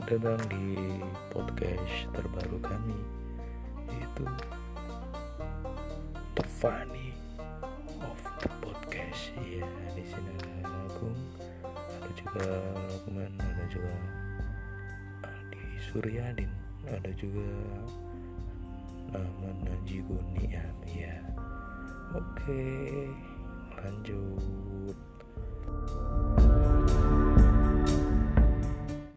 Selamat datang di podcast terbaru kami yaitu The Funny of the Podcast. Ya, di sini ada Agung, ada juga Lukman, ada juga Aldi Suryadin, ada juga Ahmad Najib Ya, iya. oke, lanjut.